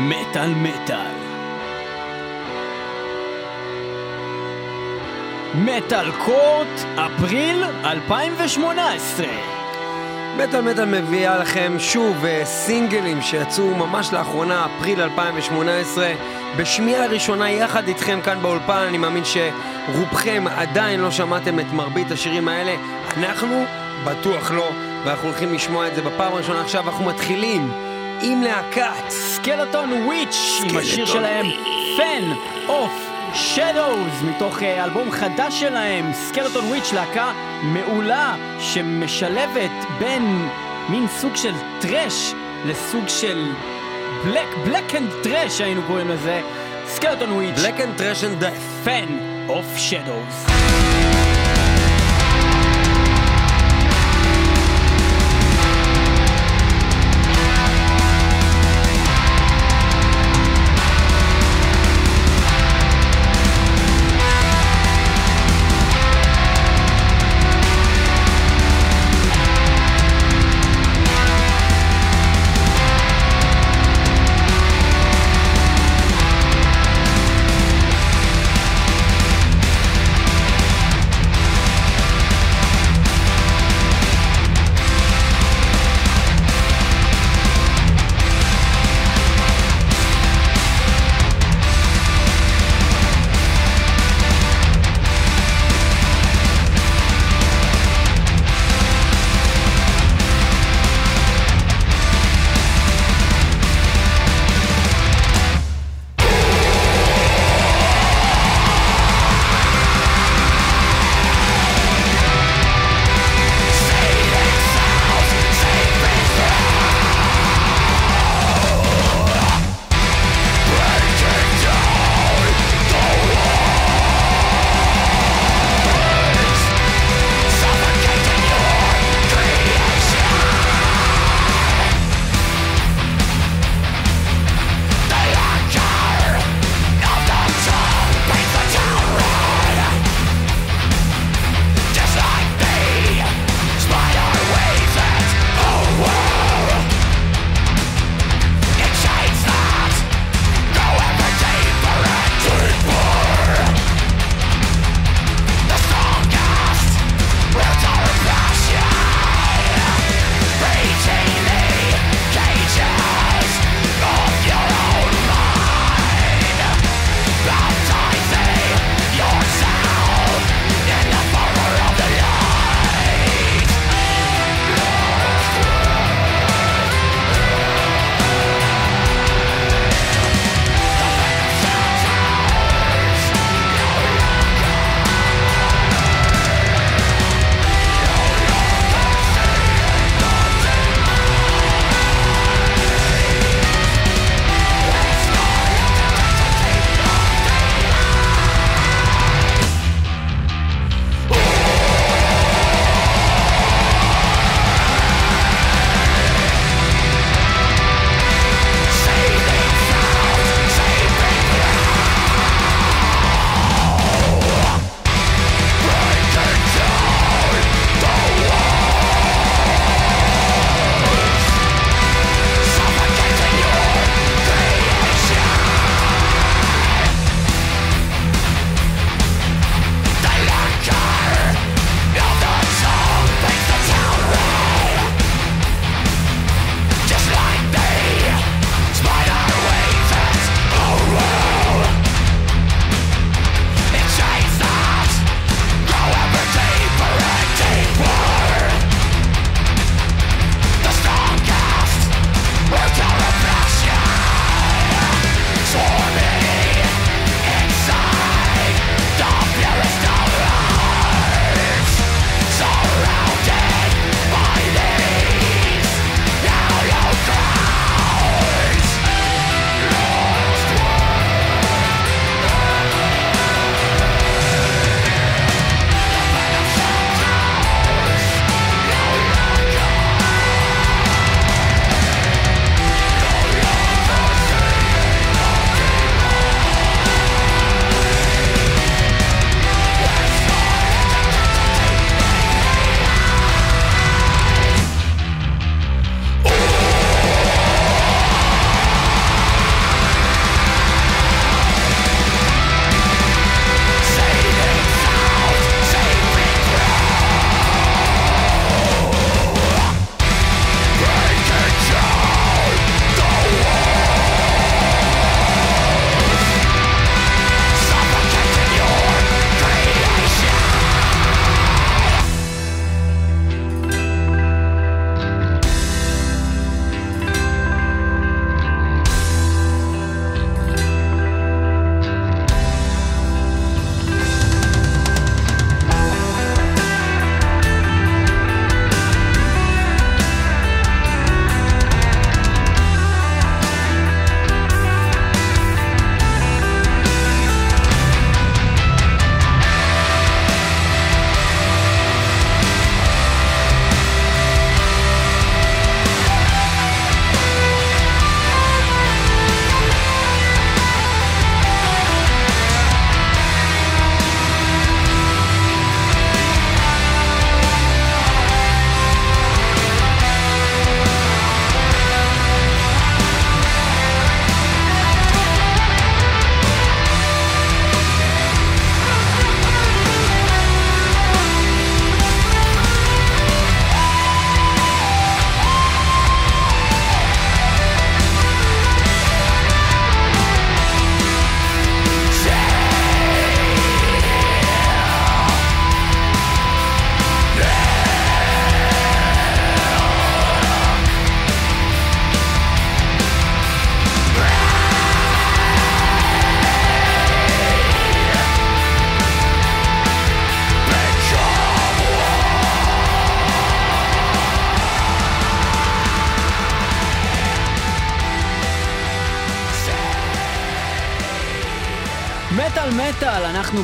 מטאל מטאל. מטאל קורט, אפריל 2018. מטאל מטאל מביאה לכם שוב אה, סינגלים שיצאו ממש לאחרונה, אפריל 2018, בשמיעה ראשונה יחד איתכם כאן באולפן, אני מאמין שרובכם עדיין לא שמעתם את מרבית השירים האלה, אנחנו בטוח לא, ואנחנו הולכים לשמוע את זה בפעם הראשונה עכשיו, אנחנו מתחילים עם להקת סקלטון וויץ', עם השיר שלהם Fen of Shadows, מתוך אה, אלבום חדש שלהם, Skeletonwitch, להקה מעולה שמשלבת בין מין סוג של thrash לסוג של black, black and thrash היינו קוראים לזה, Skeletonwitch, Black and Thrash and Death. Fen of Shadows.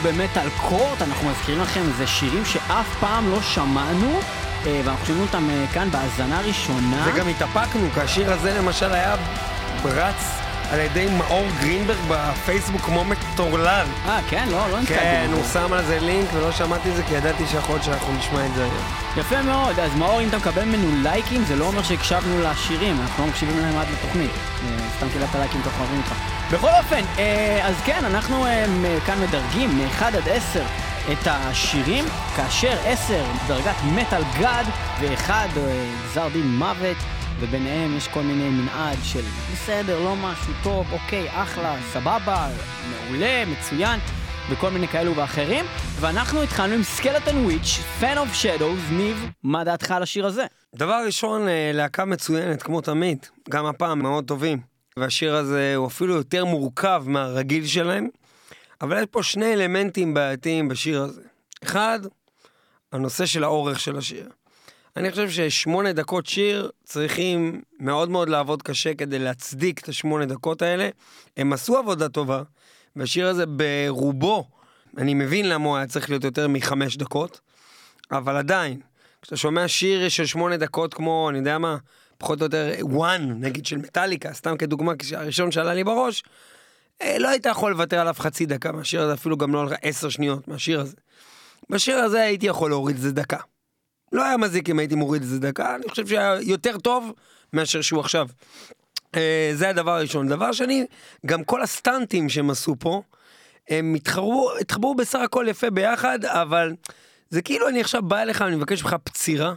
במטאל קורט, אנחנו מזכירים לכם, זה שירים שאף פעם לא שמענו, אה, ואנחנו שומעים אותם אה, כאן בהאזנה ראשונה. וגם התאפקנו, כי השיר הזה למשל היה רץ על ידי מאור גרינברג בפייסבוק כמו מטורלל. אה, כן? לא, לא נתקלתי. כן. הוא שם על זה לינק ולא שמעתי את זה כי ידעתי שיכול להיות שאנחנו נשמע את זה היום. יפה מאוד, אז מאור, אם אתה מקבל ממנו לייקים, זה לא אומר שהקשבנו לשירים, אנחנו לא מקשיבים להם עד לתוכנית. אה, סתם קהילת הלייקים אנחנו אוהבים אותך. בכל אופן, אה, אז כן, אנחנו אה, כאן מדרגים מ-1 עד 10 את השירים, כאשר 10 דרגת מטאל גאד, ו-1 גזר דין מוות, וביניהם יש כל מיני מנעד של בסדר, לא משהו טוב, אוקיי, אחלה, סבבה, מעולה, מצוין. וכל מיני כאלו ואחרים, ואנחנו התחלנו עם סקלטון וויץ', Fan of Shadows, ניב, מה דעתך על השיר הזה? דבר ראשון, אה, להקה מצוינת, כמו תמיד, גם הפעם מאוד טובים. והשיר הזה הוא אפילו יותר מורכב מהרגיל שלהם, אבל יש פה שני אלמנטים בעייתיים בשיר הזה. אחד, הנושא של האורך של השיר. אני חושב ששמונה דקות שיר צריכים מאוד מאוד לעבוד קשה כדי להצדיק את השמונה דקות האלה. הם עשו עבודה טובה, והשיר הזה ברובו, אני מבין למה הוא היה צריך להיות יותר מחמש דקות, אבל עדיין, כשאתה שומע שיר של שמונה דקות כמו, אני יודע מה, פחות או יותר one, נגיד של מטאליקה, סתם כדוגמה, הראשון שעלה לי בראש, אה, לא היית יכול לוותר עליו חצי דקה מהשיר הזה, אפילו גם לא עשר שניות מהשיר הזה. בשיר הזה הייתי יכול להוריד את זה דקה. לא היה מזיק אם הייתי מוריד את זה דקה, אני חושב שהיה יותר טוב מאשר שהוא עכשיו. אה, זה הדבר הראשון. דבר שני, גם כל הסטנטים שהם עשו פה, הם התחברו, התחברו בסך הכל יפה ביחד, אבל זה כאילו אני עכשיו בא אליך, אני מבקש ממך פצירה,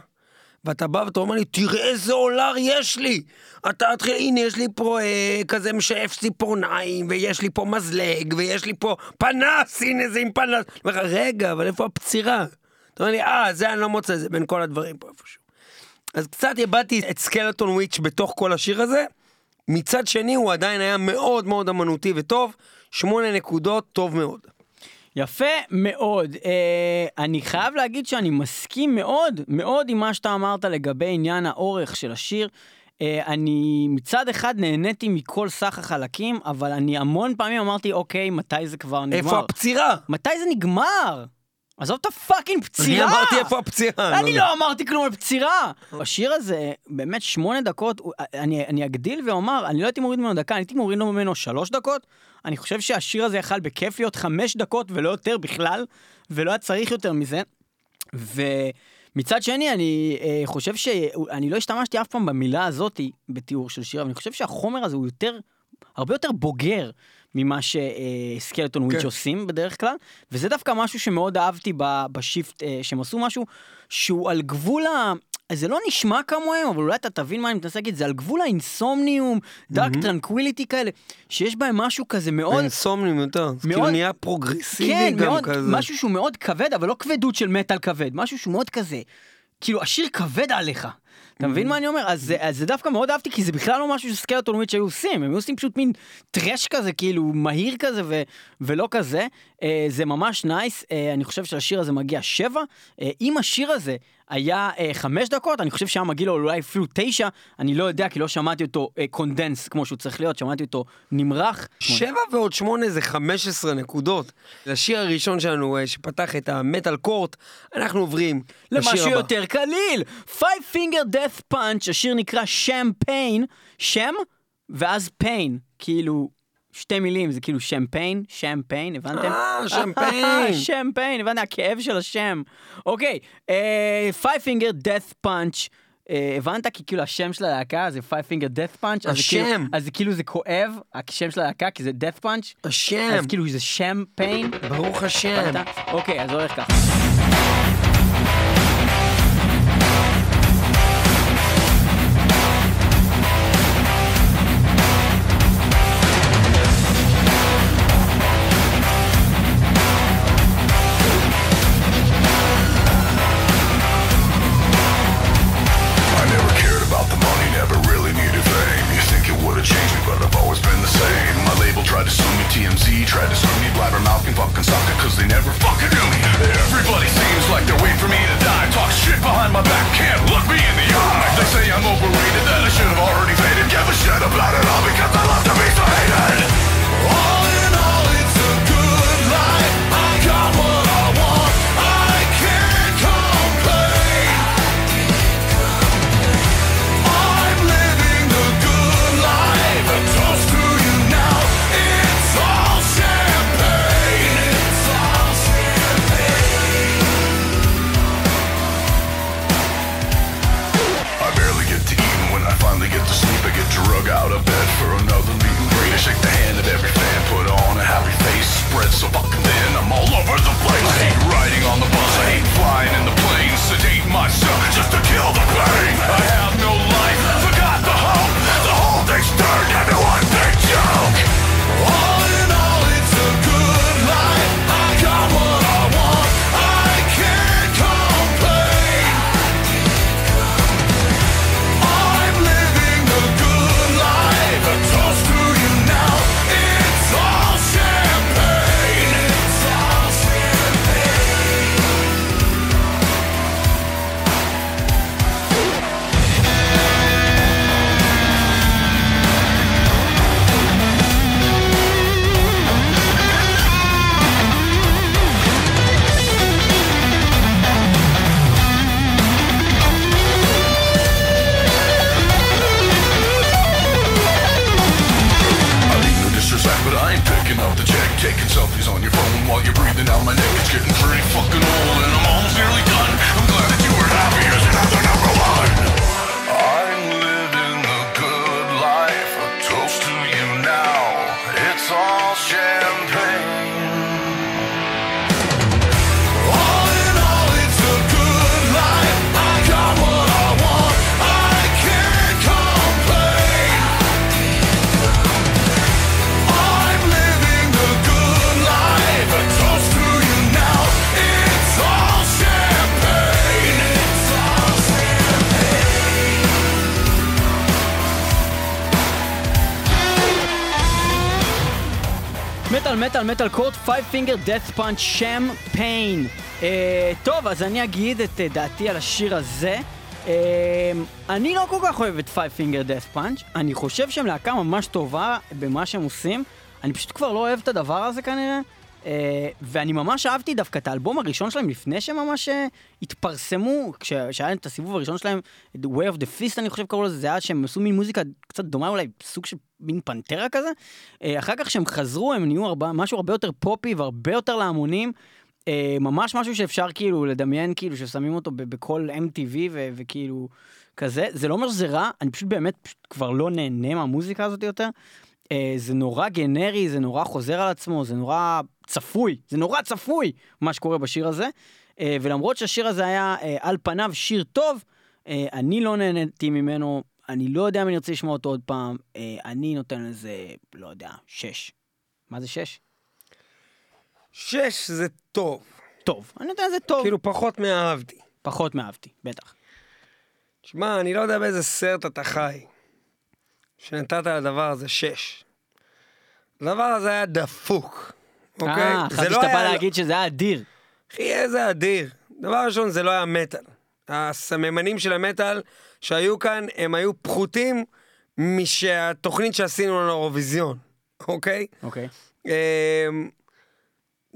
ואתה בא ואתה אומר לי, תראה איזה אולר יש לי! אתה תתחיל, הנה יש לי פה אה, כזה משאף ציפורניים, ויש לי פה מזלג, ויש לי פה פנס, הנה זה עם פנס. רגע, אבל איפה הפצירה? אתה אומר לי, אה, זה אני לא מוצא, זה בין כל הדברים פה איפשהו. אז קצת איבדתי את סקלטון וויץ' בתוך כל השיר הזה. מצד שני, הוא עדיין היה מאוד מאוד אמנותי וטוב. שמונה נקודות, טוב מאוד. יפה מאוד. אה, אני חייב להגיד שאני מסכים מאוד, מאוד עם מה שאתה אמרת לגבי עניין האורך של השיר. אה, אני מצד אחד נהניתי מכל סך החלקים, אבל אני המון פעמים אמרתי, אוקיי, מתי זה כבר נגמר? איפה הפצירה? מתי זה נגמר? עזוב את הפאקינג פצירה! אני אמרתי איפה הפצירה. אני לא אמרתי כלום על פצירה! השיר הזה, באמת שמונה דקות, אני, אני אגדיל ואומר, אני לא הייתי מוריד ממנו דקה, אני הייתי מוריד ממנו שלוש דקות. אני חושב שהשיר הזה יכל בכיף להיות חמש דקות ולא יותר בכלל, ולא היה צריך יותר מזה. ומצד שני, אני אה, חושב ש... אני לא השתמשתי אף פעם במילה הזאתי בתיאור של שיר, אבל אני חושב שהחומר הזה הוא יותר, הרבה יותר בוגר ממה שסקלטון וויץ' כן. עושים בדרך כלל, וזה דווקא משהו שמאוד אהבתי בשיפט, אה, שהם עשו משהו שהוא על גבול ה... זה לא נשמע כמוהם, אבל אולי אתה תבין מה אני מנסה להגיד, זה על גבול ה Insomnium, Dark Tranquillity כאלה, שיש בהם משהו כזה מאוד... Insomnium יותר. זה כאילו מאוד- נהיה פרוגרסיבי כן, גם מאוד, כזה. משהו שהוא מאוד כבד, אבל לא כבדות של מטאל כבד, משהו שהוא מאוד כזה, כאילו השיר כבד עליך. אתה מבין מה אני אומר? אז, זה- דווקא מאוד אהבתי, כי זה בכלל לא משהו ש Skeletonwitch היו עושים, הם היו עושים פשוט מין thrash כזה, כאילו מהיר כזה ולא כזה. אה, זה ממש נייס, אה, אני חושב שלשיר הזה מגיע שבע. אה, אם השיר הזה היה אה, חמש דקות, אני חושב שהיה מגיע לו אולי אפילו תשע, אני לא יודע, כי לא שמעתי אותו אה, condensed כמו שהוא צריך להיות, שמעתי אותו נמרח. שבע ועוד שמונה זה 15 נקודות. לשיר הראשון שלנו אה, שפתח את המטאל קורט, אנחנו עוברים לשיר למשהו. יותר קליל. Five Finger Death Punch, השיר נקרא Sham Pain, שם ואז פיין, כאילו שתי מילים, זה כאילו שמפיין, שמפיין, הבנתם? אה, שמפיין. שמפיין, הבנתם? הכאב של השם. אוקיי, Finger Death Punch. אה, הבנת? כי כאילו השם של הלהקה זה Five Finger Death Punch. אז כאילו- השם. אז זה כאילו זה כואב, השם של הלהקה, כי זה Death Punch. השם, אז כאילו זה שם פיין. ברוך השם. הבנת? אוקיי, אז זה הולך ככה. I'm over. So fucking thin, I'm all over the place. I hate riding on the bus, I hate flying in the plane, sedate myself just to kill the pain. מטאל מטאל קורט, Five Finger Death Punch, Sham Pain. טוב, אז אני אגיד את אה, דעתי על השיר הזה. אה, אני לא כל כך אוהב את Five Finger Death Punch, אני חושב שהם להקה ממש טובה במה שהם עושים, אני פשוט כבר לא אוהב את הדבר הזה כנראה. אה, ואני ממש אהבתי דווקא את האלבום הראשון שלהם לפני שהם ממש אה, התפרסמו, כשהיה את הסיבוב הראשון שלהם, The Way of the Fist אני חושב קראו לזה, זה היה שהם עשו מין מוזיקה קצת דומה אולי, סוג של מין פנטרה כזה. אה, אחר כך שהם חזרו הם נהיו הרבה, משהו הרבה יותר פופי והרבה יותר להמונים. ממש משהו שאפשר כאילו לדמיין כאילו ששמים אותו בכל MTV ו- וכאילו כזה. זה לא אומר שזה רע, אני פשוט באמת פשוט כבר לא נהנה מהמוזיקה הזאת יותר. אה, זה נורא גנרי, זה נורא חוזר על עצמו, זה נורא צפוי, זה נורא צפוי מה שקורה בשיר הזה. אה, ולמרות שהשיר הזה היה אה, על פניו שיר טוב, אה, אני לא נהניתי ממנו, אני לא יודע אם אני רוצה לשמוע אותו עוד פעם, אה, אני נותן לזה, לא יודע, שש. מה זה שש? שש זה טוב. טוב. אני נותן לזה טוב. כאילו פחות מאהבתי. פחות מאהבתי, בטח. שמע, אני לא יודע באיזה סרט אתה חי, שנתת לדבר הזה שש. הדבר הזה היה דפוק, אוקיי? אה, חשבתי לא שאתה בא להגיד שזה היה אדיר. אחי, איזה אדיר. דבר ראשון, זה לא היה מטאל. הסממנים של המטאל שהיו כאן, הם היו פחותים משהתוכנית שעשינו על האירוויזיון, אוקיי? אוקיי. אמ,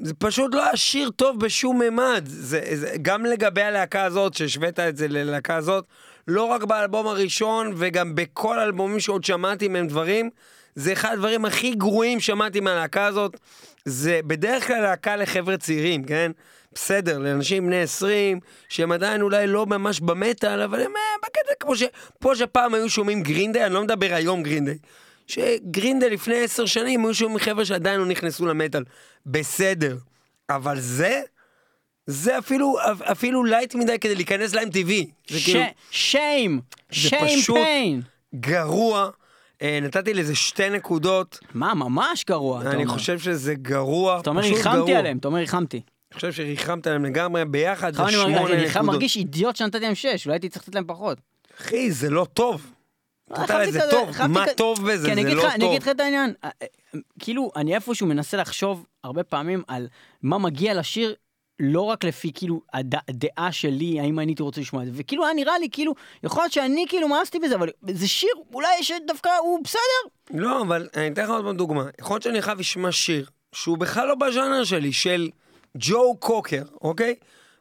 זה פשוט לא היה שיר טוב בשום ממד. זה, זה, גם לגבי הלהקה הזאת, שהשווית את זה ללהקה הזאת, לא רק באלבום הראשון, וגם בכל האלבומים שעוד שמעתי מהם דברים, זה אחד הדברים הכי גרועים שמעתי מהלהקה הזאת. זה בדרך כלל להקה לחבר'ה צעירים, כן? בסדר, לאנשים בני 20, שהם עדיין אולי לא ממש במטאל, אבל הם אה, בקטע כמו ש... פה שפעם היו שומעים Green Day, אני לא מדבר היום Green Day. ש Green Day לפני עשר שנים היו שומעים חבר'ה שעדיין לא נכנסו למטאל. בסדר. אבל זה, זה אפילו, אפילו לייט מדי כדי להיכנס ל-MTV. זה כאילו Shame! זה shame פשוט- Pain! גרוע. אה, נתתי לזה שתי נקודות. מה, ממש גרוע, אני. חושב שזה גרוע, אתה אומר פשוט ריחמתי גרוע. עליהם, אתה אומר ריחמתי. אני חושב שריחמת עליהם לגמרי, ביחד זה שמונה מרגיש- אני נקודות. מרגיש אידיוט שנתתי להם שש, אולי הייתי צריך לתת להם פחות. אחי, זה לא טוב. לזה כזה- טוב, מה טוב בזה? אני זה לא לך- אני אגיד לך טוב. את העניין, אה, אה, כאילו, אני איפשהו מנסה לחשוב הרבה פעמים על מה מגיע לשיר. לא רק לפי כאילו הד- הדעה שלי, האם אני הייתי רוצה לשמוע את זה, וכאילו היה נראה לי כאילו, יכול להיות שאני כאילו מאסתי בזה, אבל זה שיר אולי שדווקא הוא בסדר. לא, אבל אני אתן לך עוד פעם דוגמה. יכול להיות שאני חייב לשמוע שיר שהוא בכלל לא בז'אנר שלי, של ג'ו קוקר, אוקיי?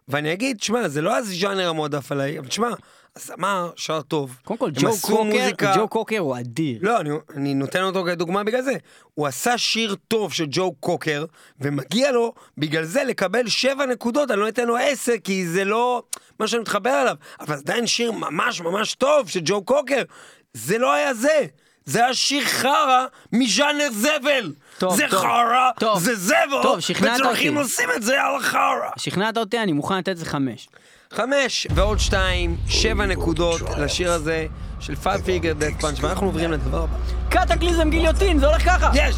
ואני אגיד, שמע, זה לא הז'אנר המועדף עליי, אבל שמע, הזמר שר טוב. קודם כל, ג'ו קוקר, מוזיקה- ג'ו קוקר הוא אדיר. לא, אני, אני נותן אותו כדוגמה בגלל זה. הוא עשה שיר טוב של ג'ו קוקר, ומגיע לו בגלל זה לקבל שבע נקודות, אני לא אתן לו עשר, כי זה לא מה שאני מתחבר אליו. אבל עדיין שיר ממש ממש טוב של ג'ו קוקר. זה לא היה זה. זה היה שיר חרא מז'אנר זבל. טוב, זה חרא, טוב. זה זבל, טוב, שכנעת וצרכים אותי. עושים את זה על החרא. שכנעת אותי, אני מוכן לתת לזה חמש. חמש ועוד שתיים, שבע נקודות לשיר הזה של Five Figure Death Punch, ואנחנו עוברים לדבר הבא. קטקליזם גיליוטין, זה הולך ככה. יש!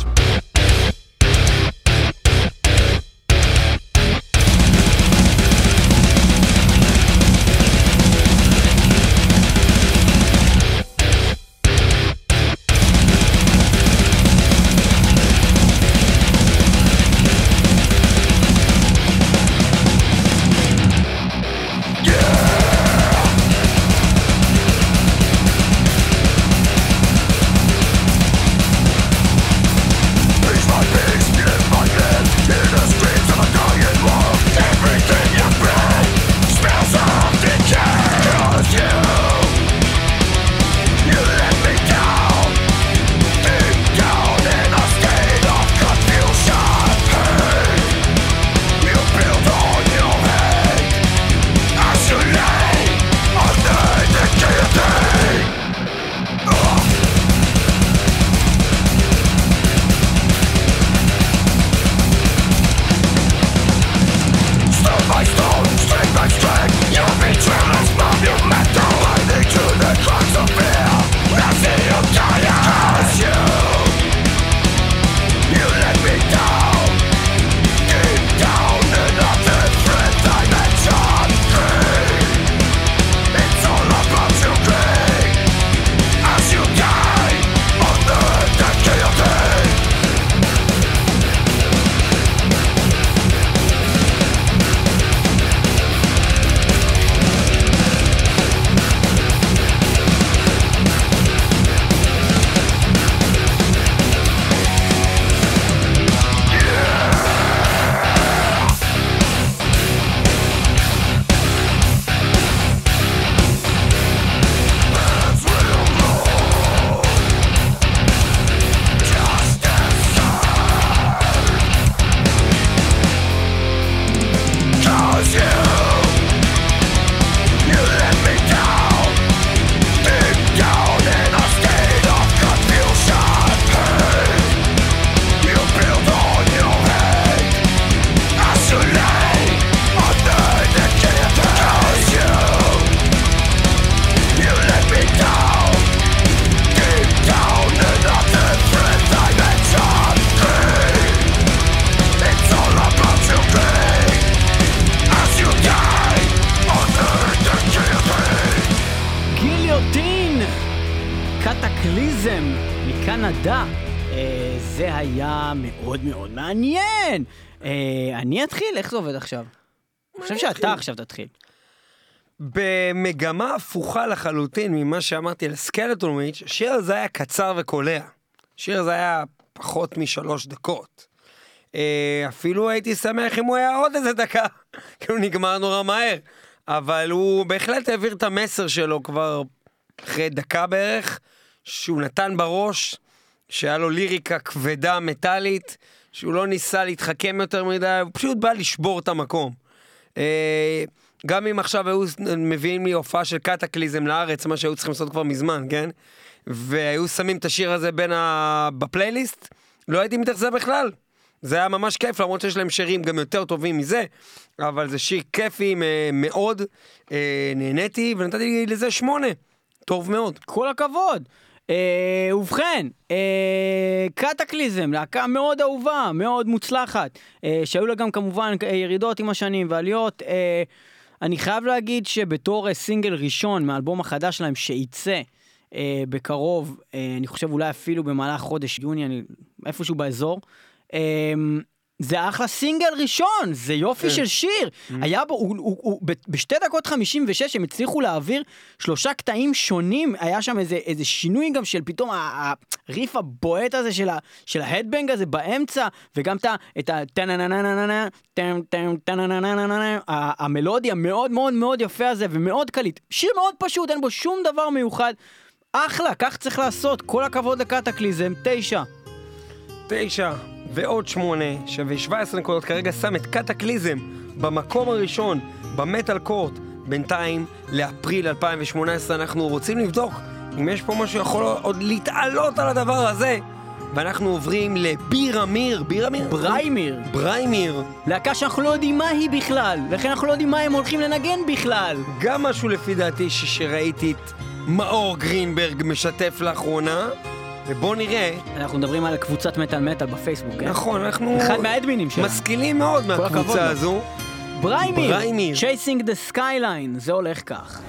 אני אתחיל? איך זה עובד עכשיו? אני חושב שאתה עכשיו תתחיל. במגמה הפוכה לחלוטין ממה שאמרתי על סקלטון וויץ', השיר הזה היה קצר וקולע. השיר הזה היה פחות משלוש דקות. אה, אפילו הייתי שמח אם הוא היה עוד איזה דקה, כי הוא נגמר נורא מהר. אבל הוא בהחלט העביר את המסר שלו כבר אחרי דקה בערך, שהוא נתן בראש, שהיה לו ליריקה כבדה מטאלית, שהוא לא ניסה להתחכם יותר מדי, הוא פשוט בא לשבור את המקום. אה, גם אם עכשיו היו מביאים לי הופעה של קטקליזם לארץ, מה שהיו צריכים לעשות כבר מזמן, כן? והיו שמים את השיר הזה בין ה... בפלייליסט, לא הייתי מתאכזב בכלל. זה היה ממש כיף, למרות שיש להם שירים גם יותר טובים מזה, אבל זה שיר כיפי מאוד, אה, נהניתי ונתתי לזה שמונה. טוב מאוד. כל הכבוד. אה, ובכן, אה, קטקליזם, להקה מאוד אהובה, מאוד מוצלחת, אה, שהיו לה גם כמובן אה, ירידות עם השנים ועליות. אה, אני חייב להגיד שבתור אה, סינגל ראשון מהאלבום החדש שלהם שייצא אה, בקרוב, אה, אני חושב אולי אפילו במהלך חודש יוני, אני איפשהו באזור, אה, זה אחלה סינגל ראשון, זה יופי כן. של שיר. היה בו, הוא, הוא, הוא, בשתי דקות 56 הם הצליחו להעביר שלושה קטעים שונים, היה שם איזה, איזה שינוי גם של פתאום הריף הבועט הזה של, ה, של ההדבנג הזה באמצע, וגם את ה- המלודי המאוד מאוד מאוד יפה הזה ומאוד קליט. שיר מאוד פשוט, אין בו שום דבר מיוחד. אחלה, כך צריך לעשות, כל הכבוד לקטקליזם, תשע. תשע ועוד שמונה שווה 17 נקודות, כרגע שם את קטקליזם במקום הראשון במטאל קורט. בינתיים, לאפריל 2018 אנחנו רוצים לבדוק אם יש פה משהו יכול עוד להתעלות על הדבר הזה. ואנחנו עוברים לבירמיר, בירמיר? בריימיר. בריימיר. להקה שאנחנו לא יודעים מה היא בכלל, לכן אנחנו לא יודעים מה הם הולכים לנגן בכלל. גם משהו לפי דעתי שראיתי את מאור גרינברג משתף לאחרונה, ובוא נראה. אנחנו מדברים על קבוצת מטאל מטאל בפייסבוק, כן? נכון, אנחנו אחד מהאדמינים שלנו. משכילים מאוד. מהקבוצה הזו. בריימיר. בריימיר. Chasing the Skyline, זה הולך כך.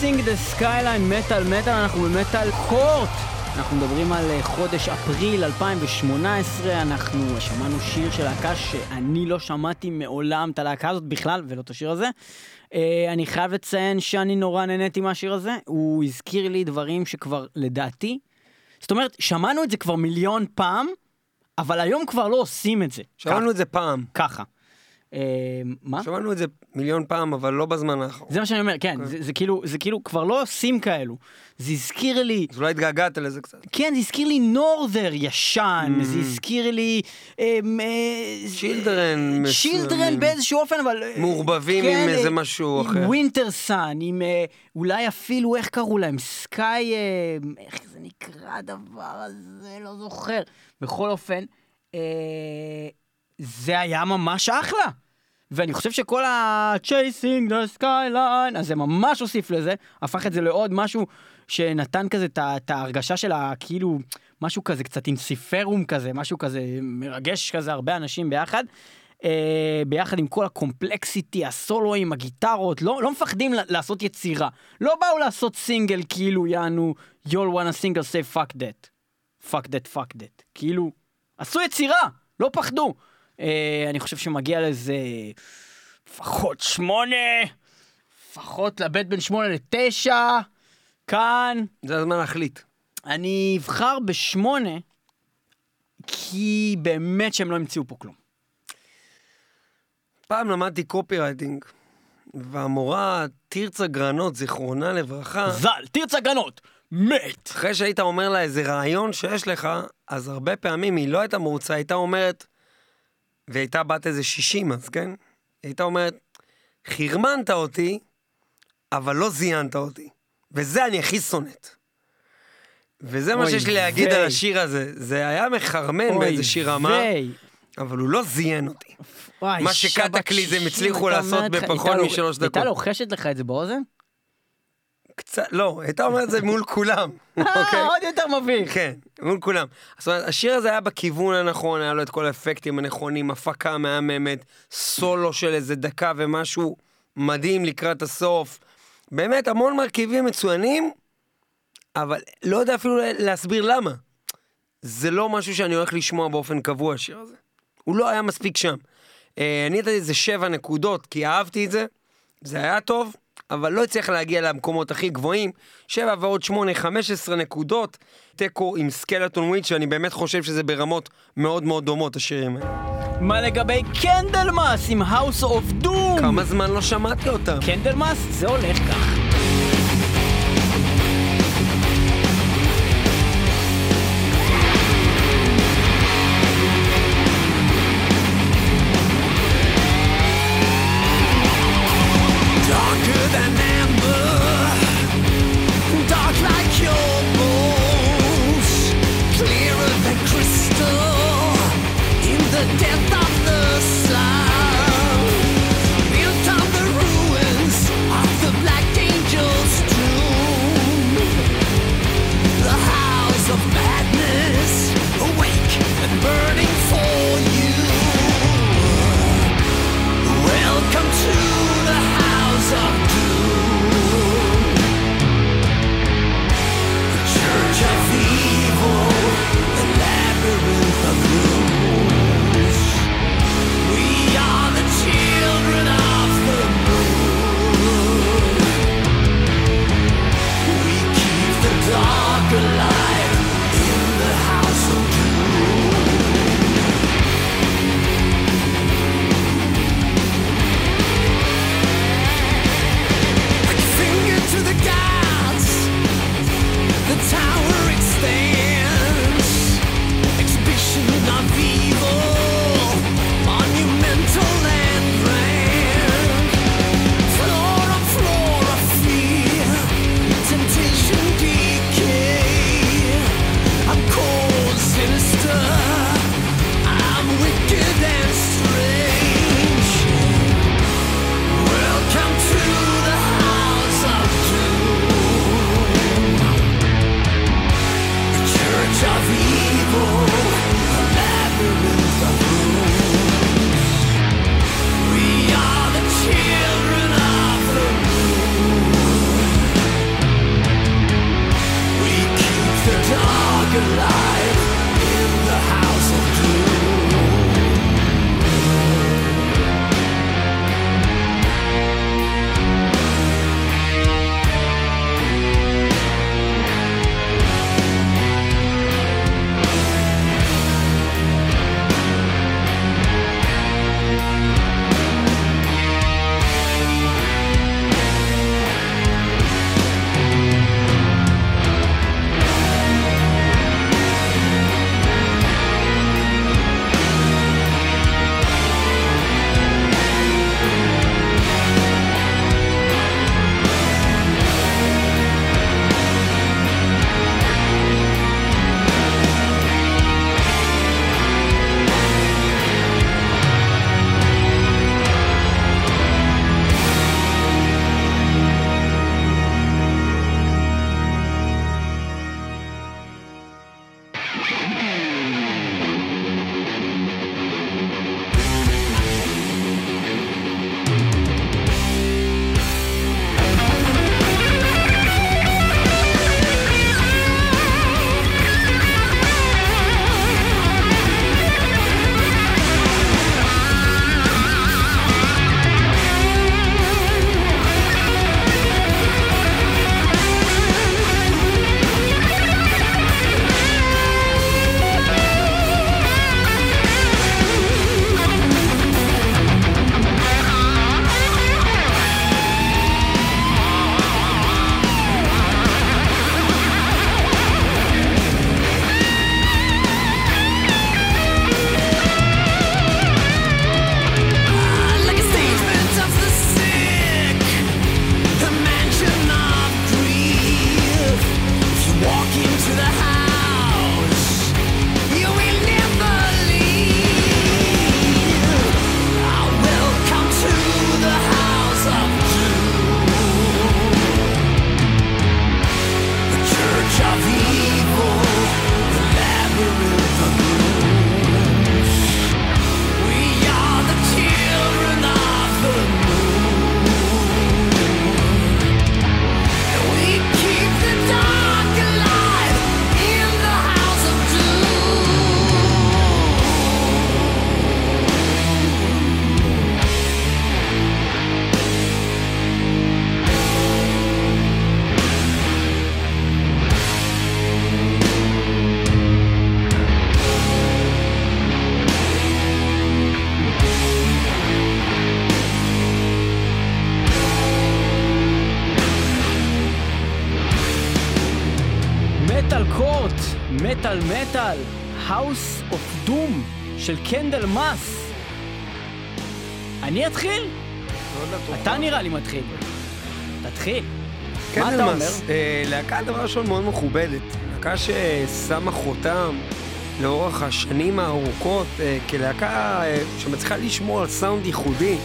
Chasing the Skyline, מטאל מטאל, אנחנו במטאל קורט. אנחנו מדברים על אה, חודש אפריל 2018, אנחנו שמענו שיר של להקה שאני לא שמעתי מעולם את הלהקה הזאת בכלל, ולא את השיר הזה. אה, אני חייב לציין שאני נורא נהניתי מהשיר הזה, הוא הזכיר לי דברים שכבר לדעתי, זאת אומרת, שמענו את זה כבר מיליון פעם, אבל היום כבר לא עושים את זה. שמענו את זה פעם. ככה. אה, מה? שמענו את זה מיליון פעם, אבל לא בזמן האחרון. זה מה שאני אומר, כן, זה, זה כאילו, זה כאילו כבר לא עושים כאלו. זה הזכיר לי, אז אולי התגעגעת לזה קצת. כן, זה הזכיר לי Norther ישן, זה הזכיר לי... אמ, אה, שילדרן, Children מסוימים. באיזשהו אופן, אבל... אה, מעורבבים כן, עם אה, איזה משהו עם אחר. Wintersun, עם אה, אולי אפילו, איך קראו להם? סקאי... אה, איך זה נקרא הדבר הזה? לא זוכר. בכל אופן, אה, זה היה ממש אחלה. ואני חושב שכל ה-chasing the skyline, אז זה ממש הוסיף לזה, הפך את זה לעוד משהו שנתן כזה את ההרגשה של ה... כאילו, משהו כזה קצת אינסיפרום כזה, משהו כזה מרגש כזה, הרבה אנשים ביחד. אה, ביחד עם כל הקומפלקסיטי, הסולואים, הגיטרות, לא, לא מפחדים לעשות יצירה. לא באו לעשות סינגל כאילו יענו, you'll wanna single say fuck that. fuck that, fuck that. כאילו, עשו יצירה, לא פחדו. אה, אני חושב שמגיע לזה לפחות שמונה, לפחות לאבד בין שמונה לתשע, כאן. זה הזמן להחליט. אני אבחר בשמונה, כי באמת שהם לא המציאו פה כלום. פעם למדתי קופי רייטינג, והמורה תרצה גרנות, זיכרונה לברכה, ז"ל, תרצה גנות, מת! אחרי שהיית אומר לה איזה רעיון שיש לך, אז הרבה פעמים היא לא הייתה מרוצה, הייתה אומרת, והיא הייתה בת איזה 60 אז, כן? היא הייתה אומרת, חרמנת אותי, אבל לא זיינת אותי. וזה אני הכי שונאת. וזה מה שיש לי להגיד. על השיר הזה. זה היה מחרמן באיזה שיר אמר, ויי. אבל הוא לא זיין אותי. מה שקטקליזם הצליחו לעשות בפחות משלוש דקות. הייתה לוחשת לך את זה באוזן? קצת, לא, הייתה אומרת זה מול כולם, אוקיי? אה, עוד יותר מביך. כן, מול כולם. זאת אומרת, השיר הזה היה בכיוון הנכון, היה לו את כל האפקטים הנכונים, הפקה מהממת, סולו של איזה דקה ומשהו מדהים לקראת הסוף. באמת, המון מרכיבים מצוינים, אבל לא יודע אפילו להסביר למה. זה לא משהו שאני הולך לשמוע באופן קבוע, השיר הזה. הוא לא היה מספיק שם. אה, אני נתתי איזה שבע נקודות, כי אהבתי את זה, זה היה טוב, אבל לא הצליח להגיע למקומות הכי גבוהים. שבע ועוד שמונה, חמש עשרה נקודות. תיקו עם Skeletonwitch, שאני באמת חושב שזה ברמות מאוד מאוד דומות, השירים האלה. מה לגבי Candlemass עם House of Doom? כמה זמן לא שמעתי אותם. Candlemass זה הולך כך. ראשון מאוד מכובדת. להקה ששמה חותם לאורך השנים הארוכות אה, כלהקה אה, שמצליחה לשמור על סאונד ייחודי.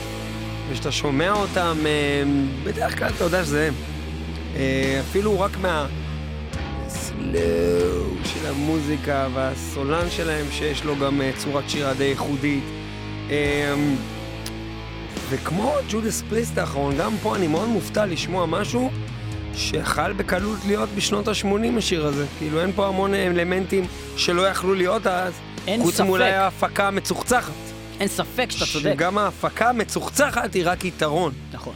וכשאתה שומע אותם, אה, בדרך כלל אתה יודע שזה הם. אפילו רק מה... סלואו של המוזיקה והסולן שלהם, שיש לו גם צורת שירה די ייחודית. וכמו ג'ודס פריסט האחרון, גם פה אני מאוד מופתע לשמוע משהו שיכל בקלות להיות בשנות ה-80 השיר הזה. כאילו אין פה המון אלמנטים שלא יכלו להיות אז. אין חוץ ספק. מאולי ההפקה המצוחצחת. אין ספק שאתה צודק. שגם ההפקה המצוחצחת היא רק יתרון. נכון.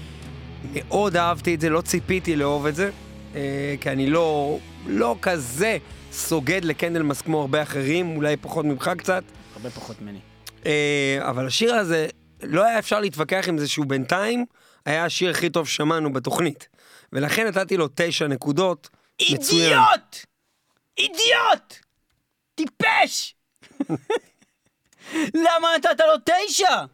מאוד אהבתי את זה, לא ציפיתי לאהוב את זה, אה, כי אני לא, לא כזה סוגד לקנדלמאס כמו הרבה אחרים, אולי פחות ממך קצת. הרבה פחות ממני. אה, אבל השיר הזה, לא היה אפשר להתווכח עם זה שהוא בינתיים היה השיר הכי טוב ששמענו בתוכנית. ולכן נתתי לו תשע נקודות. מצוין. אידיוט! אידיוט! טיפש! למה נתת לו תשע?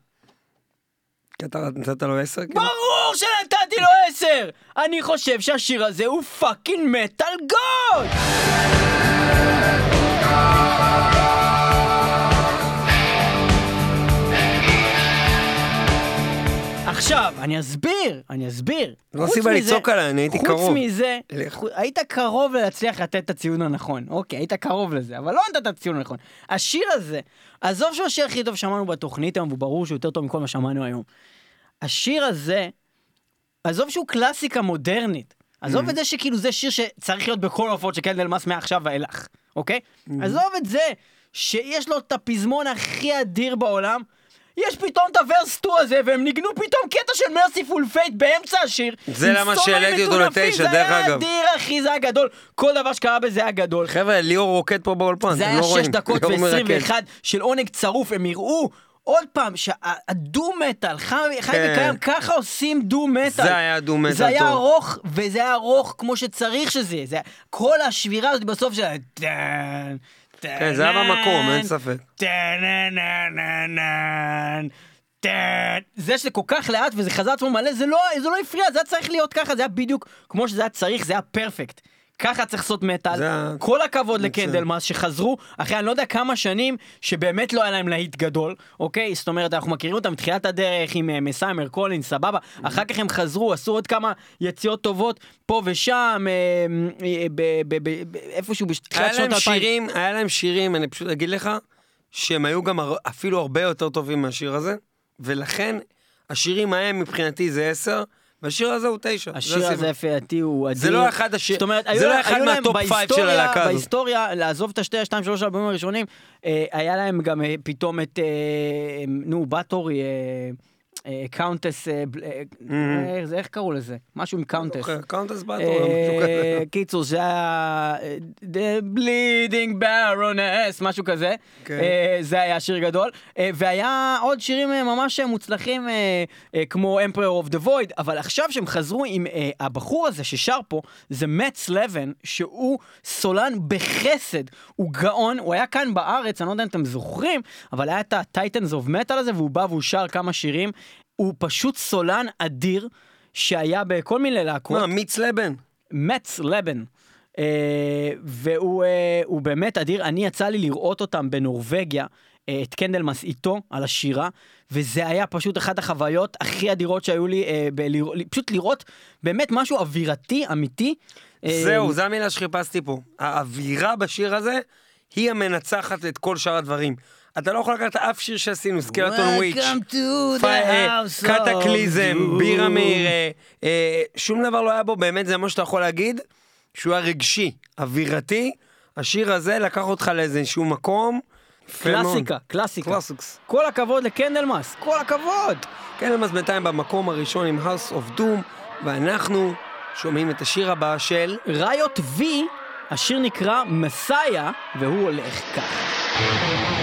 כי אתה נתת לו עשר? כאילו? ברור שנתתי לו עשר! אני חושב שהשיר הזה הוא fucking metal god! עכשיו, אני אסביר, אני אסביר. לא סיבה לצעוק עליי, אני הייתי קרוב. חוץ מזה, היית קרוב להצליח לתת את הציון הנכון. אוקיי, היית קרוב לזה, אבל לא נתת את הציון הנכון. השיר הזה, עזוב שהוא השיר הכי טוב שמענו בתוכנית היום, וברור שהוא יותר טוב מכל מה שמענו היום. השיר הזה, עזוב שהוא קלאסיקה מודרנית. עזוב את זה שכאילו זה שיר שצריך להיות בכל ההופעות של קנדל מס מעכשיו ואילך, אוקיי? עזוב את זה שיש לו את הפזמון הכי אדיר בעולם. יש פתאום את הוורסטו הזה, והם ניגנו פתאום קטע של מרסיפול פייט באמצע השיר. זה למה שהעליתי אותו לתשע, זה דרך היה אגב. אדיר, אחי, זה היה גדול. כל דבר שקרה בזה היה גדול. חבר'ה, ליאור רוקד פה באולפן, זה אתם היה לא 6 רואים. דקות ליאור מרקד. ו-21 של עונג צרוף, הם יראו עוד פעם שהדו מטאל, חי חי כן. וקיים, ככה עושים דו מטאל. זה היה דו מטאל זה היה טוב. ארוך, וזה היה ארוך כמו שצריך שזה יהיה. זה היה- כל השבירה הזאת בסוף של כן, זה היה במקום, אין ספק. זה שזה כל כך לאט וזה חזר עצמו מלא, לא, זה לא הפריע, זה היה צריך להיות ככה, זה היה בדיוק כמו שזה היה צריך, זה היה פרפקט. ככה צריך לעשות מטאל. זה כל הכבוד. לקנדלמאס שחזרו אחרי אני לא יודע כמה שנים שבאמת לא היה להם להיט גדול, אוקיי? זאת אומרת, אנחנו מכירים אותם מתחילת הדרך עם אה, מסיימר קולין, סבבה. אחר כך הם חזרו, עשו עוד כמה יציאות טובות פה ושם, אה, אה, איפשהו בתחילת שנות ה-2000. שירים, היה להם שירים, אני פשוט אגיד לך, שהם היו גם אפילו הרבה יותר טובים מהשיר הזה, ולכן השירים ההם מבחינתי זה עשר, והשיר הזה הוא תשע. זה השיר. הזה לפי דעתי הוא אדיר. זה לא אחד השיר- זאת אומרת, זה לא אחד מה top five של הלהקה הזאת. בהיסטוריה, לעזוב את השתי, השתיים, שלוש האלבומים הראשונים, אה, היה להם גם אה, פתאום את, אה, נו, באטורי, Countess, אה, אה, אה, איך קראו לזה? משהו עם Countess. Countess. אה, קיצור, זה היה The Bleeding Baroness, משהו כזה. אה, זה היה שיר גדול. והיה עוד שירים ממש מוצלחים כמו Emperor of the Void, אבל עכשיו שהם חזרו עם הבחור הזה ששר פה, זה מאץ לוון, שהוא סולן בחסד, הוא גאון, הוא היה כאן בארץ, אני לא יודע אם אתם זוכרים, אבל היה את ה-Titans of Metal הזה, והוא בא והוא שר כמה שירים. הוא פשוט סולן אדיר. שהיה בכל מיני להקות. מה, מיץ לבן? מאץ לוון. אה, והוא אה, באמת אדיר, אני יצא לי לראות אותם בנורבגיה, אה, את קנדלמאס איתו על השירה, וזה היה פשוט אחת החוויות הכי אדירות שהיו לי, אה, בלראות, פשוט לראות באמת משהו אווירתי, אמיתי. אה, זהו, זו המילה שחיפשתי פה. האווירה בשיר הזה היא המנצחת את כל שאר הדברים. אתה לא יכול לקחת אף שיר שעשינו, Skeletonwitch, או קטקליזם. בירה מאיר, אה, אה, שום דבר לא היה בו, באמת זה מה שאתה יכול להגיד, שהוא היה רגשי, אווירתי. השיר הזה לקח אותך לאיזשהו מקום. קלאסיקה, קלאסיקה. Classics. כל הכבוד לקנדלמאס, כל הכבוד. אז בינתיים במקום הראשון עם House of Doom, ואנחנו שומעים את השיר הבא של... Riot V, השיר נקרא מסאיה, והוא הולך כך.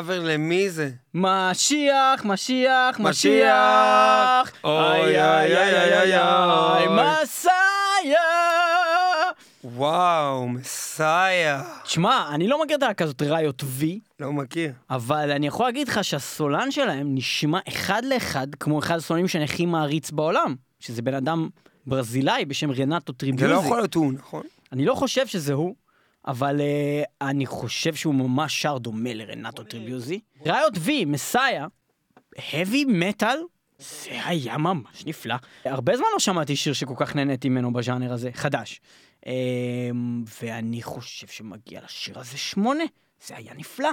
קאבר למי זה? משיח, משיח, משיח. משיח. אוי, אוי, אוי, אוי, אוי. Messiah. וואו, Messiah. תשמע, אני לא מכיר את הלהקה הזאת Riot V, לא מכיר. אבל אני יכול להגיד לך שהסולן שלהם נשמע אחד לאחד כמו אחד הסולנים שאני הכי מעריץ בעולם, שזה בן אדם ברזילאי בשם רנאטו זה טריבוזי. לא יכול להיות הוא, נכון? אני לא חושב שזה הוא, אבל אה, אני חושב שהוא ממש שר דומה לרנאטו טריבוזי. Riot V, Messiah, heavy metal, זה היה ממש נפלא. הרבה זמן לא שמעתי שיר שכל כך נהניתי ממנו בז'אנר הזה, חדש. אממ, ואני חושב שמגיע לשיר הזה שמונה, זה היה נפלא.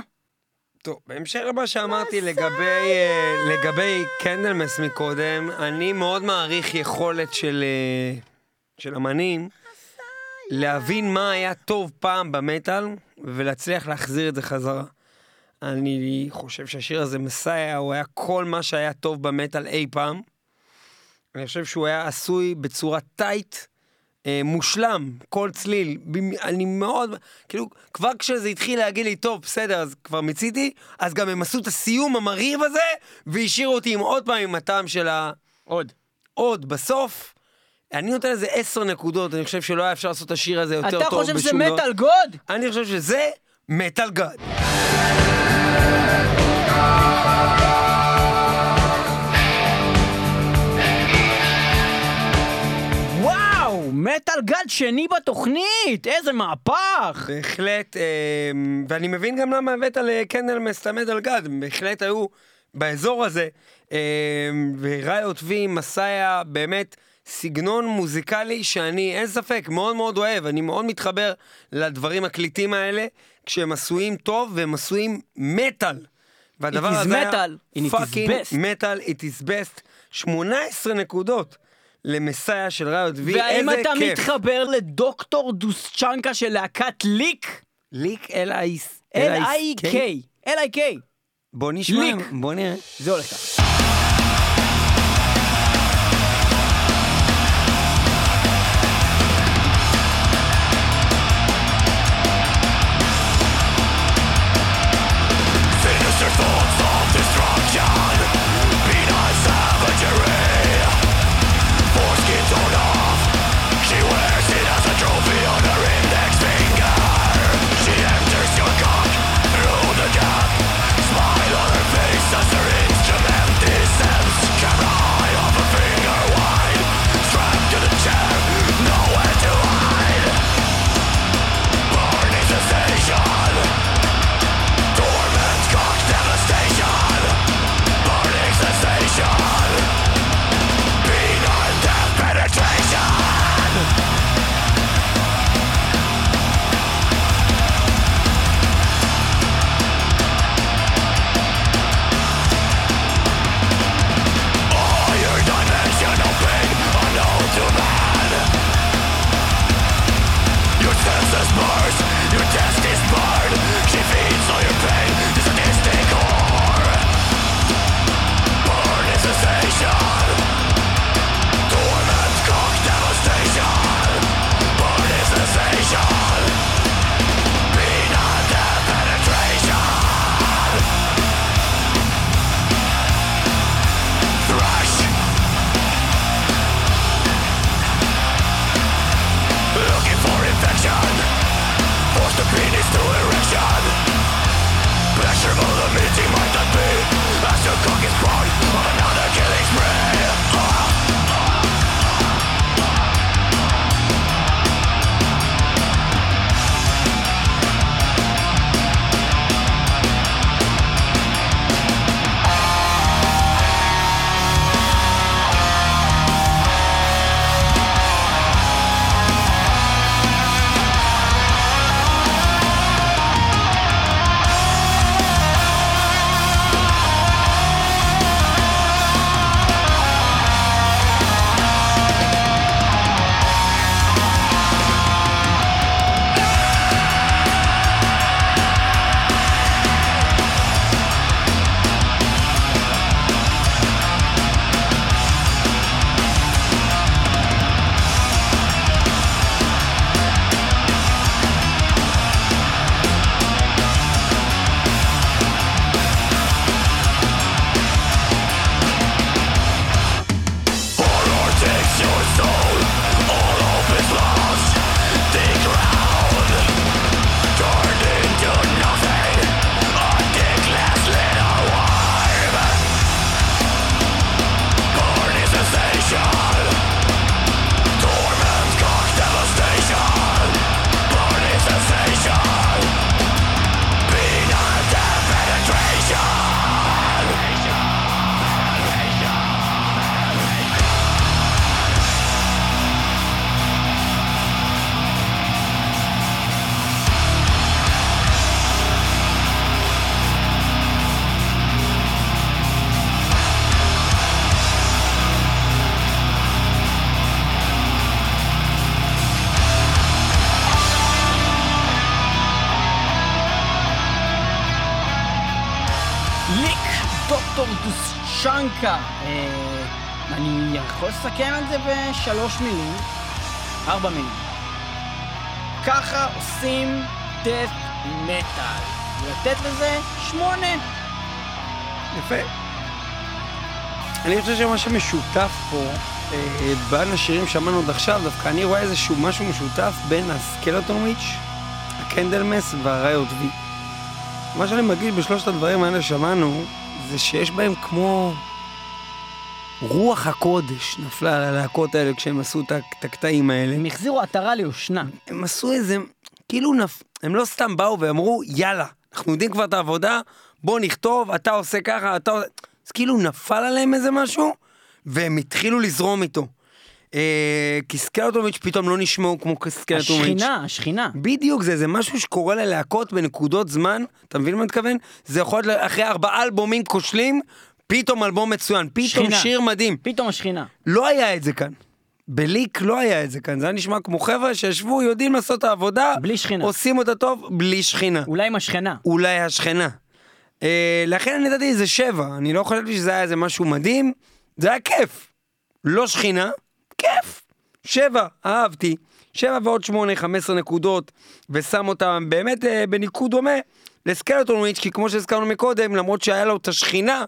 טוב, בהמשך למה שאמרתי לגבי, אה, לגבי קנדלמאס מקודם, אני מאוד מעריך יכולת של, אה, של אמנים להבין מה היה טוב פעם במטאל ולהצליח להחזיר את זה חזרה. אני חושב שהשיר הזה, מסאיה, הוא היה כל מה שהיה טוב במטאל אי פעם. אני חושב שהוא היה עשוי בצורה טייט, אה, מושלם, כל צליל. אני מאוד, כאילו, כבר כשזה התחיל להגיד לי, טוב, בסדר, אז כבר מיציתי, אז גם הם עשו את הסיום המרהיב הזה, והשאירו אותי עם עוד פעם עם הטעם של ה... עוד. עוד בסוף. אני נותן לזה עשר נקודות, אני חושב שלא היה אפשר לעשות את השיר הזה יותר אתה טוב חושב שזה בשום דבר. מטאל גוד? אני חושב שזה מטאל. וואו, מטאל גד שני בתוכנית, איזה מהפך! בהחלט, אה, ואני מבין גם למה הבאת לקנדלמס את המטאל גאד, הם בהחלט היו באזור הזה. אה, ו Riot V, Messiah, באמת סגנון מוזיקלי שאני, אין ספק, מאוד מאוד אוהב, אני מאוד מתחבר לדברים הקליטים האלה, כשהם עשויים טוב והם עשויים מטאל. והדבר הזה היה metal, is פאקינג. מטאל, it is best. 18 נקודות ל Messiah של Riot V, והאם איזה אתה כיף. מתחבר לדוקטור דוסצ'נקה של להקת ליק? ליק. L-I-K. L-I-K. בוא נשמע, ליק. בוא נראה. זה הולך ככה. זה בשלוש מילים, ארבע מילים. ככה עושים דף מטאל. ולתת לזה שמונה. יפה. אני חושב שמה שמשותף פה, אה, בין השירים שאמרנו עד עכשיו, דווקא אני רואה איזשהו משהו משותף בין הסקלטון וויץ', הקנדלמס והריוט וי. מה שאני מגיד בשלושת הדברים האלה שמענו, זה שיש בהם כמו רוח הקודש נפלה על הלהקות האלה כשהם עשו את הקטעים האלה. הם החזירו עטרה ליושנה. הם עשו איזה, כאילו נפ... הם לא סתם באו ואמרו, יאללה, אנחנו יודעים כבר את העבודה, בוא נכתוב, אתה עושה ככה, אתה... עושה-" אז כאילו נפל עליהם איזה משהו, והם התחילו לזרום איתו. אה, כי סקלטומיץ' פתאום לא נשמעו כמו סקלטומיץ'. השכינה, השכינה. בדיוק, זה, זה משהו שקורה ללהקות בנקודות זמן, אתה מבין מה אני מתכוון? זה יכול להיות אחרי ארבעה אלבומים כושלים, פתאום אלבום מצוין, פתאום שכינה. שיר מדהים. פתאום השכינה. לא היה את זה כאן. בליק לא היה את זה כאן, זה היה נשמע כמו חבר'ה שישבו, יודעים לעשות את העבודה, בלי שכינה. עושים אותה טוב, בלי שכינה. אולי עם השכנה. אולי השכנה. אה, לכן אני נתתי איזה שבע, אני לא חשבתי שזה היה איזה משהו מדהים, זה היה כיף. לא שכינה, כיף. שבע, אהבתי. שבע ועוד שמונה, חמש עשרה נקודות, ושם אותם באמת אה, בניקוד דומה לסקלטון וויץ', כי כמו שהזכרנו מקודם, למרות שהיה לו את השכינה,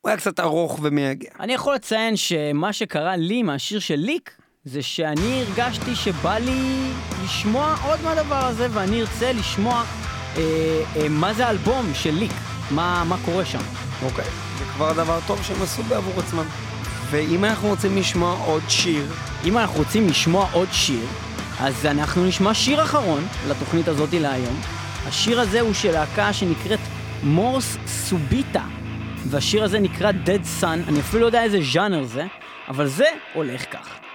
הוא היה קצת ארוך ומייגע. אני יכול לציין שמה שקרה לי מהשיר של ליק, זה שאני הרגשתי שבא לי לשמוע עוד מהדבר הזה, ואני ארצה לשמוע אה, אה, מה זה האלבום של ליק, מה, מה קורה שם. אוקיי. זה כבר דבר טוב שהם עשו בעבור עצמם. ואם אנחנו רוצים לשמוע עוד שיר, אם אנחנו רוצים לשמוע עוד שיר, אז אנחנו נשמע שיר אחרון לתוכנית הזאת להיום. השיר הזה הוא של להקה שנקראת מורס סוביטה, והשיר הזה נקרא Dead Sun, אני אפילו לא יודע איזה ז'אנר זה, אבל זה הולך כך.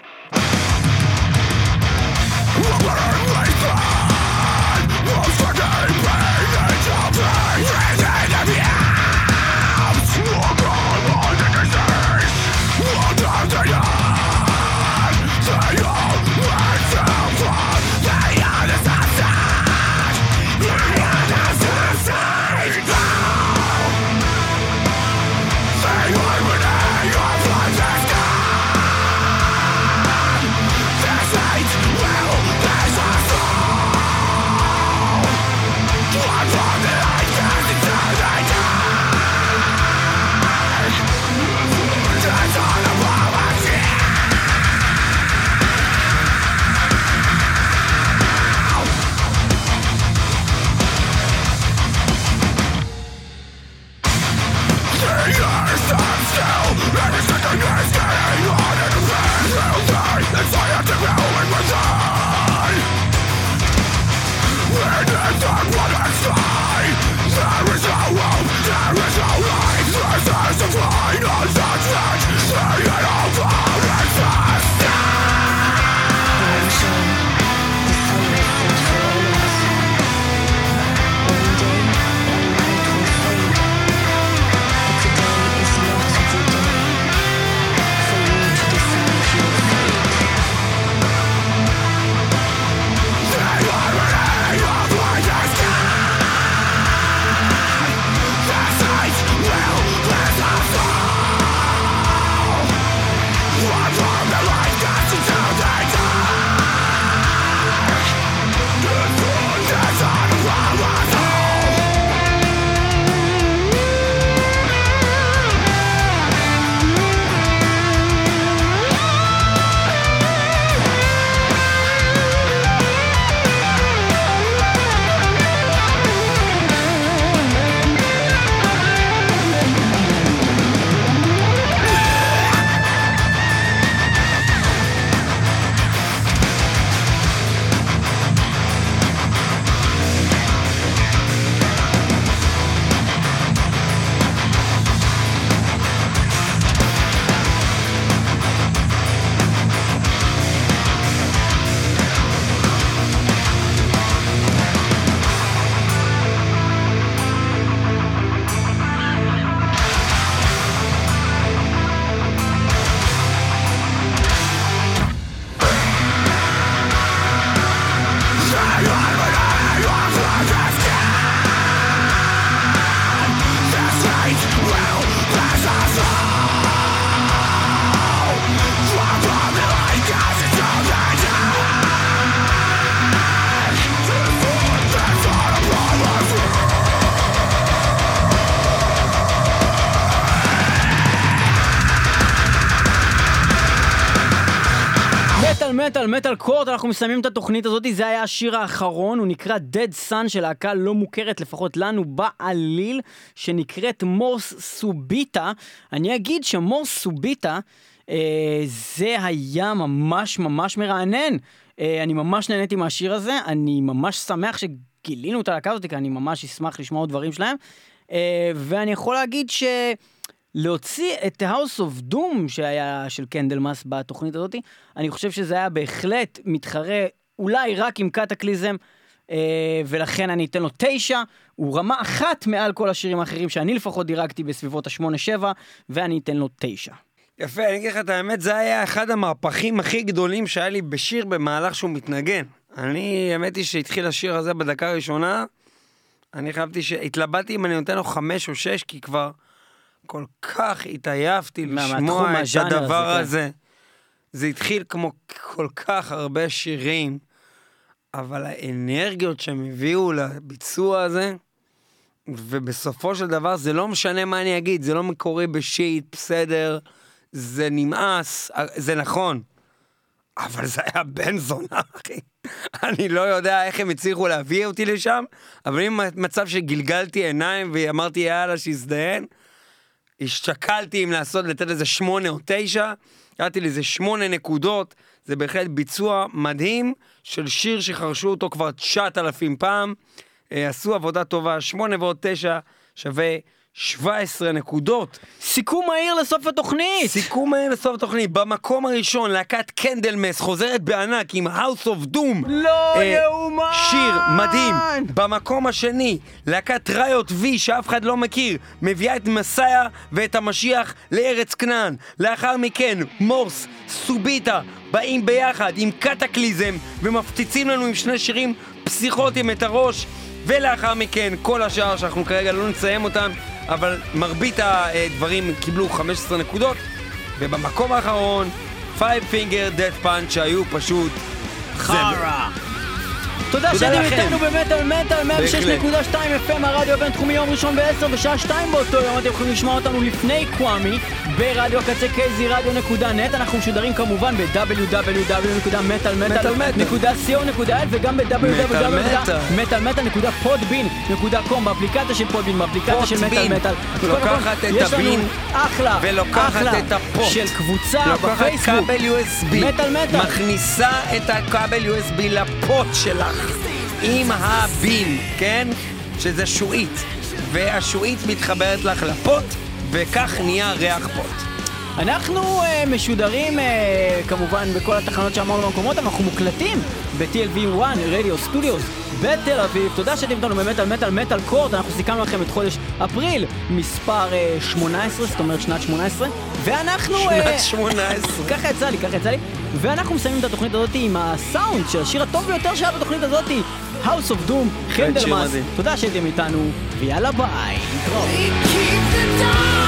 מטאל מטאל קורט, אנחנו מסיימים את התוכנית הזאת, זה היה השיר האחרון, הוא נקרא Dead Sun של להקה לא מוכרת, לפחות לנו, בעליל, שנקראת Mors Subita. אני אגיד ש Mors Subita, אה, זה היה ממש ממש מרענן. אה, אני ממש נהניתי מהשיר הזה, אני ממש שמח שגילינו את הלהקה הזאת, כי אני ממש אשמח לשמוע עוד דברים שלהם. אה, ואני יכול להגיד ש... להוציא את House of Doom שהיה של קנדלמאס בתוכנית הזאת, אני חושב שזה היה בהחלט מתחרה אולי רק עם קטקליזם, אה, ולכן אני אתן לו תשע, הוא רמה אחת מעל כל השירים האחרים שאני לפחות דירגתי בסביבות השמונה-שבע, ואני אתן לו תשע. יפה, אני אגיד לך את האמת, זה היה אחד המהפכים הכי גדולים שהיה לי בשיר במהלך שהוא מתנגן. אני, האמת היא שהתחיל השיר הזה בדקה הראשונה, אני חייבתי שהתלבטתי אם אני נותן לו חמש או שש, כי כבר כל כך התעייפתי מה- לשמוע את הדבר הזה, כן. הזה. זה התחיל כמו כל כך הרבה שירים, אבל האנרגיות שהם הביאו לביצוע הזה, ובסופו של דבר זה לא משנה מה אני אגיד, זה לא מקורי בשיט, בסדר, זה נמאס, זה נכון, אבל זה היה בן זונה, אחי. אני לא יודע איך הם הצליחו להביא אותי לשם, אבל אם מצב שגלגלתי עיניים ואמרתי יאללה שיזדיין, השתקלתי אם לעשות, לתת לזה שמונה או תשע, נתתי לזה שמונה נקודות, זה בהחלט ביצוע מדהים של שיר שחרשו אותו כבר 9,000 פעם, אה, עשו עבודה טובה, שמונה ועוד תשע שווה 17 נקודות. סיכום מהיר לסוף התוכנית! סיכום מהיר לסוף התוכנית, במקום הראשון להקת קנדלמס חוזרת בענק עם House of Doom. לא אה, יאומן! שיר מדהים. במקום השני, להקת ראיות וי שאף אחד לא מכיר, מביאה את מסאיה ואת המשיח לארץ כנען. לאחר מכן, מורס, סוביטה, באים ביחד עם קטקליזם ומפציצים לנו עם שני שירים פסיכוטיים את הראש. ולאחר מכן, כל השאר שאנחנו כרגע לא נסיים אותם, אבל מרבית הדברים קיבלו 15 נקודות. ובמקום האחרון, Five Finger Death Punch שהיו פשוט. חרא! תודה שאתם. איתנו במטאל מטאל 106.2 FM הרדיו הבינתחומי יום ראשון ב-10 בשעה 2 באותו יום אתם יכולים לשמוע אותנו לפני קוואמי ברדיו הקצה kzradio.net אנחנו משודרים כמובן ב-www.מטאלמטאל.co.il וגם ב-www.מטאלמטאל.podbean.com באפליקציה של פודבין באפליקציה של. מטאל מטאל. לוקחת את הבין אחלה ולוקחת את הפוט. של קבוצה בפייסבוק. כבל USB, מטאל מטאל. מכניסה את הכבל USB לפוט שלך עם הבין, כן? שזה שועית, והשועית מתחברת לך לפוט, וכך נהיה ריח פוט. אנחנו uh, משודרים uh, כמובן בכל התחנות שאמרנו במקומות, אבל אנחנו מוקלטים ב-TLV1 רדיו סטודיוס בתל אביב. תודה שאתם איתנו במטאל מטאל מטאל קורט, אנחנו סיכמנו לכם את חודש אפריל, מספר uh, 18, זאת אומרת שנת 18, ואנחנו... שנת אה, 18. ככה יצא לי, ככה יצא לי. ואנחנו מסיימים את התוכנית הזאת עם הסאונד של השיר הטוב ביותר שהיה בתוכנית הזאת, House of Doom, קנדלמאס. מדהים. תודה שהייתם איתנו, ויאללה ביי. dark